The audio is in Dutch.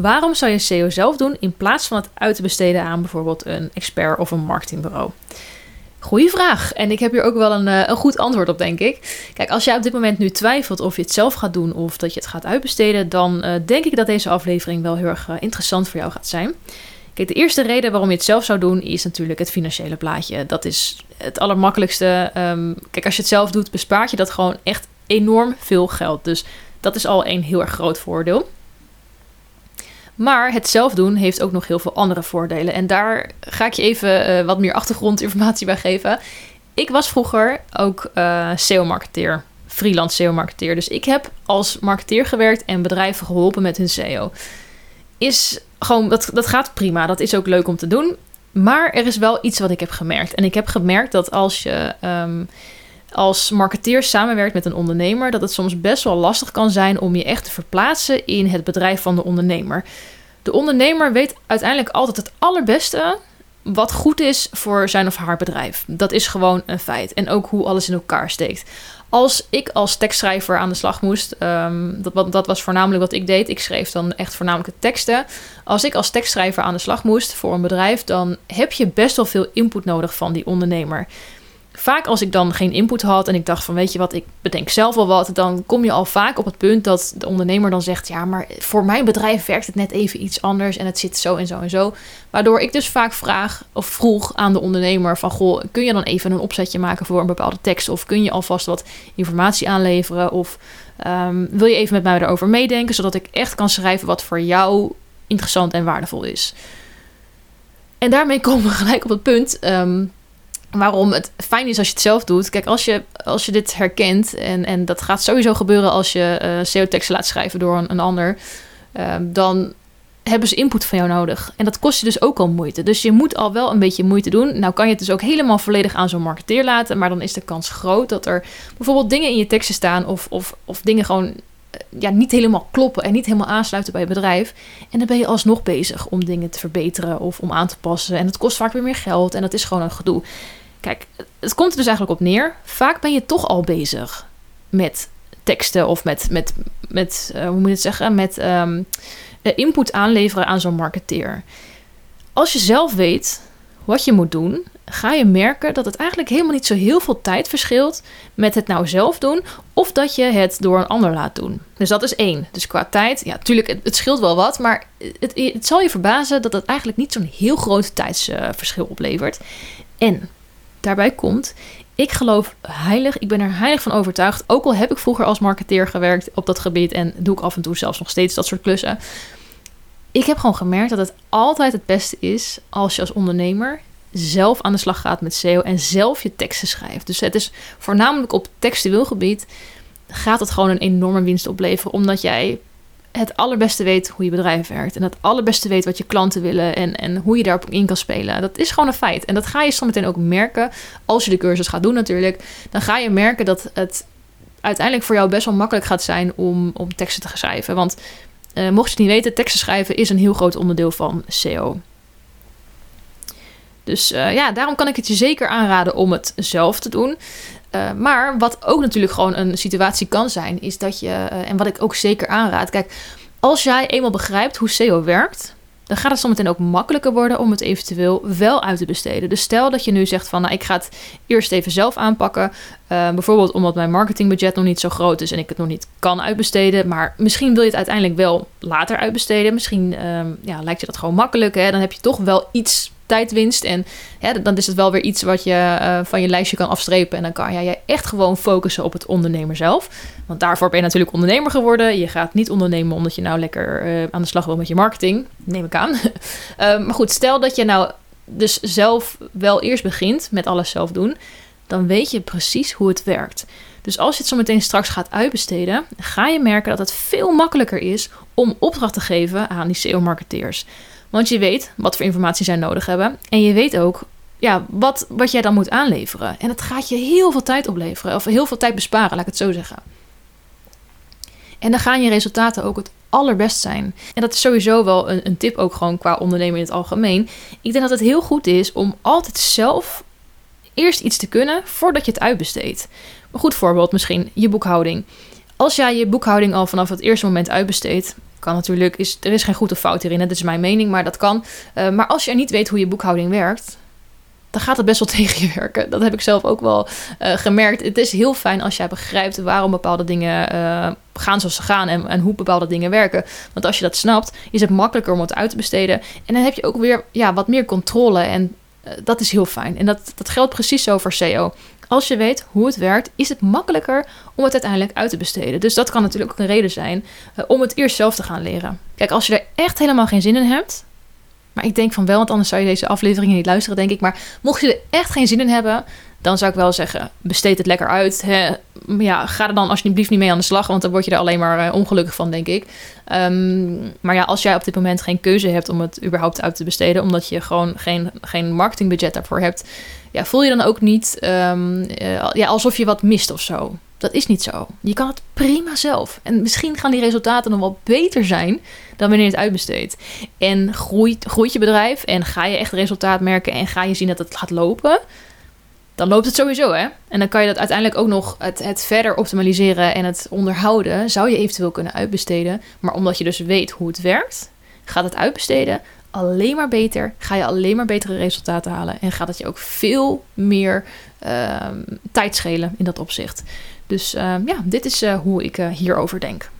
Waarom zou je SEO zelf doen in plaats van het uit te besteden aan bijvoorbeeld een expert of een marketingbureau? Goeie vraag. En ik heb hier ook wel een, eh, een goed antwoord op, denk ik. Kijk, als jij op dit moment nu twijfelt of je het zelf gaat doen of dat je het gaat uitbesteden, dan uh, denk ik dat deze aflevering wel heel erg uh, interessant voor jou gaat zijn. Kijk, de eerste reden waarom je het zelf zou doen is natuurlijk het financiële plaatje. Dat is het allermakkelijkste. Um, kijk, als je het zelf doet, bespaart je dat gewoon echt enorm veel geld. Dus dat is al een heel erg groot voordeel. Maar het zelf doen heeft ook nog heel veel andere voordelen. En daar ga ik je even uh, wat meer achtergrondinformatie bij geven. Ik was vroeger ook uh, SEO-marketeer, freelance SEO-marketeer. Dus ik heb als marketeer gewerkt en bedrijven geholpen met hun SEO. Is gewoon, dat, dat gaat prima. Dat is ook leuk om te doen. Maar er is wel iets wat ik heb gemerkt. En ik heb gemerkt dat als je um, als marketeer samenwerkt met een ondernemer, dat het soms best wel lastig kan zijn om je echt te verplaatsen in het bedrijf van de ondernemer. De ondernemer weet uiteindelijk altijd het allerbeste wat goed is voor zijn of haar bedrijf. Dat is gewoon een feit. En ook hoe alles in elkaar steekt. Als ik als tekstschrijver aan de slag moest, um, dat, dat was voornamelijk wat ik deed. Ik schreef dan echt voornamelijk teksten. Als ik als tekstschrijver aan de slag moest voor een bedrijf, dan heb je best wel veel input nodig van die ondernemer vaak als ik dan geen input had en ik dacht van weet je wat, ik bedenk zelf wel wat, dan kom je al vaak op het punt dat de ondernemer dan zegt, ja, maar voor mijn bedrijf werkt het net even iets anders en het zit zo en zo en zo. Waardoor ik dus vaak vraag of vroeg aan de ondernemer van, goh, kun je dan even een opzetje maken voor een bepaalde tekst of kun je alvast wat informatie aanleveren of um, wil je even met mij erover meedenken, zodat ik echt kan schrijven wat voor jou interessant en waardevol is. En daarmee komen we gelijk op het punt. Um, waarom het fijn is als je het zelf doet. Kijk, als je, als je dit herkent, en, en dat gaat sowieso gebeuren als je uh, SEO-teksten laat schrijven door een, een ander, uh, dan hebben ze input van jou nodig. En dat kost je dus ook al moeite. Dus je moet al wel een beetje moeite doen. Nou kan je het dus ook helemaal volledig aan zo'n marketeer laten, maar dan is de kans groot dat er bijvoorbeeld dingen in je teksten staan of, of, of dingen gewoon eh, ja, niet helemaal kloppen en niet helemaal aansluiten bij je bedrijf. En dan ben je alsnog bezig om dingen te verbeteren of om aan te passen. En het kost vaak weer meer geld en dat is gewoon een gedoe. Kijk, het komt er dus eigenlijk op neer. Vaak ben je toch al bezig met teksten of met, met, met uh, hoe moet je het zeggen, met um, input aanleveren aan zo'n marketeer. Als je zelf weet wat je moet doen, ga je merken dat het eigenlijk helemaal niet zo heel veel tijd verschilt met het nou zelf doen of dat je het door een ander laat doen. Dus dat is één. Dus qua tijd, ja, natuurlijk, het, scheelt wel wat, maar het, het, zal je verbazen dat het eigenlijk niet zo'n heel groot tijdsverschil oplevert. En Daarbij komt, ik geloof heilig, ik ben er heilig van overtuigd. Ook al heb ik vroeger als marketeer gewerkt op dat gebied en doe ik af en toe zelfs nog steeds dat soort klussen. Ik heb gewoon gemerkt dat het altijd het beste is als je als ondernemer zelf aan de slag gaat met SEO en zelf je teksten schrijft. Dus het is voornamelijk op textueel gebied gaat het gewoon een enorme winst opleveren, omdat jij het allerbeste weet hoe je bedrijf werkt. En het allerbeste weet wat je klanten willen en, en hoe je daarop in kan spelen. Dat is gewoon een feit. En dat ga je zo meteen ook merken als je de cursus gaat doen natuurlijk. Dan ga je merken dat het uiteindelijk voor jou best wel makkelijk gaat zijn om, om teksten te schrijven. Want uh, mocht je het niet weten, teksten schrijven is een heel groot onderdeel van SEO. Dus uh, ja, daarom kan ik het je zeker aanraden om het zelf te doen. Uh, maar wat ook natuurlijk gewoon een situatie kan zijn, is dat je, uh, en wat ik ook zeker aanraad, kijk, als jij eenmaal begrijpt hoe SEO werkt, dan gaat het zometeen ook makkelijker worden om het eventueel wel uit te besteden. Dus stel dat je nu zegt van, nou, ik ga het eerst even zelf aanpakken. Uh, bijvoorbeeld omdat mijn marketingbudget nog niet zo groot is en ik het nog niet kan uitbesteden. Maar misschien wil je het uiteindelijk wel later uitbesteden. Misschien um, ja, lijkt je dat gewoon makkelijk. Hè? Dan heb je toch wel iets tijdwinst. En hè, dan is het wel weer iets wat je uh, van je lijstje kan afstrepen. En dan kan jij echt gewoon focussen op het ondernemer zelf. Want daarvoor ben je natuurlijk ondernemer geworden. Je gaat niet ondernemen omdat je nou lekker uh, aan de slag wil met je marketing. Neem ik aan. uh, maar goed, stel dat je nou dus zelf wel eerst begint met alles zelf doen. Dan weet je precies hoe het werkt. Dus als je het zo meteen straks gaat uitbesteden, ga je merken dat het veel makkelijker is om opdracht te geven aan die SEO-marketeers. Want je weet wat voor informatie zij nodig hebben. En je weet ook ja, wat, wat jij dan moet aanleveren. En het gaat je heel veel tijd opleveren. Of heel veel tijd besparen, laat ik het zo zeggen. En dan gaan je resultaten ook het allerbest zijn. En dat is sowieso wel een, een tip ook gewoon qua ondernemen in het algemeen. Ik denk dat het heel goed is om altijd zelf eerst iets te kunnen voordat je het uitbesteedt. Een goed voorbeeld misschien, je boekhouding. Als jij je boekhouding al vanaf het eerste moment uitbesteedt, Kan natuurlijk, is, er is geen goed of fout hierin. Dat is mijn mening, maar dat kan. Uh, maar als je niet weet hoe je boekhouding werkt, dan gaat het best wel tegen je werken. Dat heb ik zelf ook wel uh, gemerkt. Het is heel fijn als jij begrijpt waarom bepaalde dingen uh, gaan zoals ze gaan en, en, hoe bepaalde dingen werken. Want als je dat snapt, is het makkelijker om het uit te besteden. En dan heb je ook weer ja, wat meer controle. En dat is heel fijn. En dat, dat geldt precies zo voor SEO. Als je weet hoe het werkt, is het makkelijker om het uiteindelijk uit te besteden. Dus dat kan natuurlijk ook een reden zijn om het eerst zelf te gaan leren. Kijk, als je er echt helemaal geen zin in hebt, maar ik denk van wel, want anders zou je deze afleveringen niet luisteren, denk ik. Maar mocht je er echt geen zin in hebben, dan zou ik wel zeggen: besteed het lekker uit. Hè. Ja, ga er dan alsjeblieft niet mee aan de slag, want dan word je er alleen maar uh, ongelukkig van, denk ik. Um, maar ja, als jij op dit moment geen keuze hebt om het überhaupt uit te besteden, omdat je gewoon geen, geen marketingbudget daarvoor hebt, ja, voel je dan ook niet um, uh, ja, alsof je wat mist of zo. Dat is niet zo. Je kan het prima zelf. En misschien gaan die resultaten nog wel beter zijn dan wanneer je het uitbesteedt. En groeit, groeit je bedrijf en ga je echt resultaat merken en ga je zien dat het gaat lopen, dan loopt het sowieso, hè? En dan kan je dat uiteindelijk ook nog het, het verder optimaliseren en het onderhouden, zou je eventueel kunnen uitbesteden. Maar omdat je dus weet hoe het werkt, gaat het uitbesteden alleen maar beter. Ga je alleen maar betere resultaten halen. En gaat het je ook veel meer uh, tijd schelen in dat opzicht. Dus uh, ja, dit is uh, hoe ik uh, hierover denk.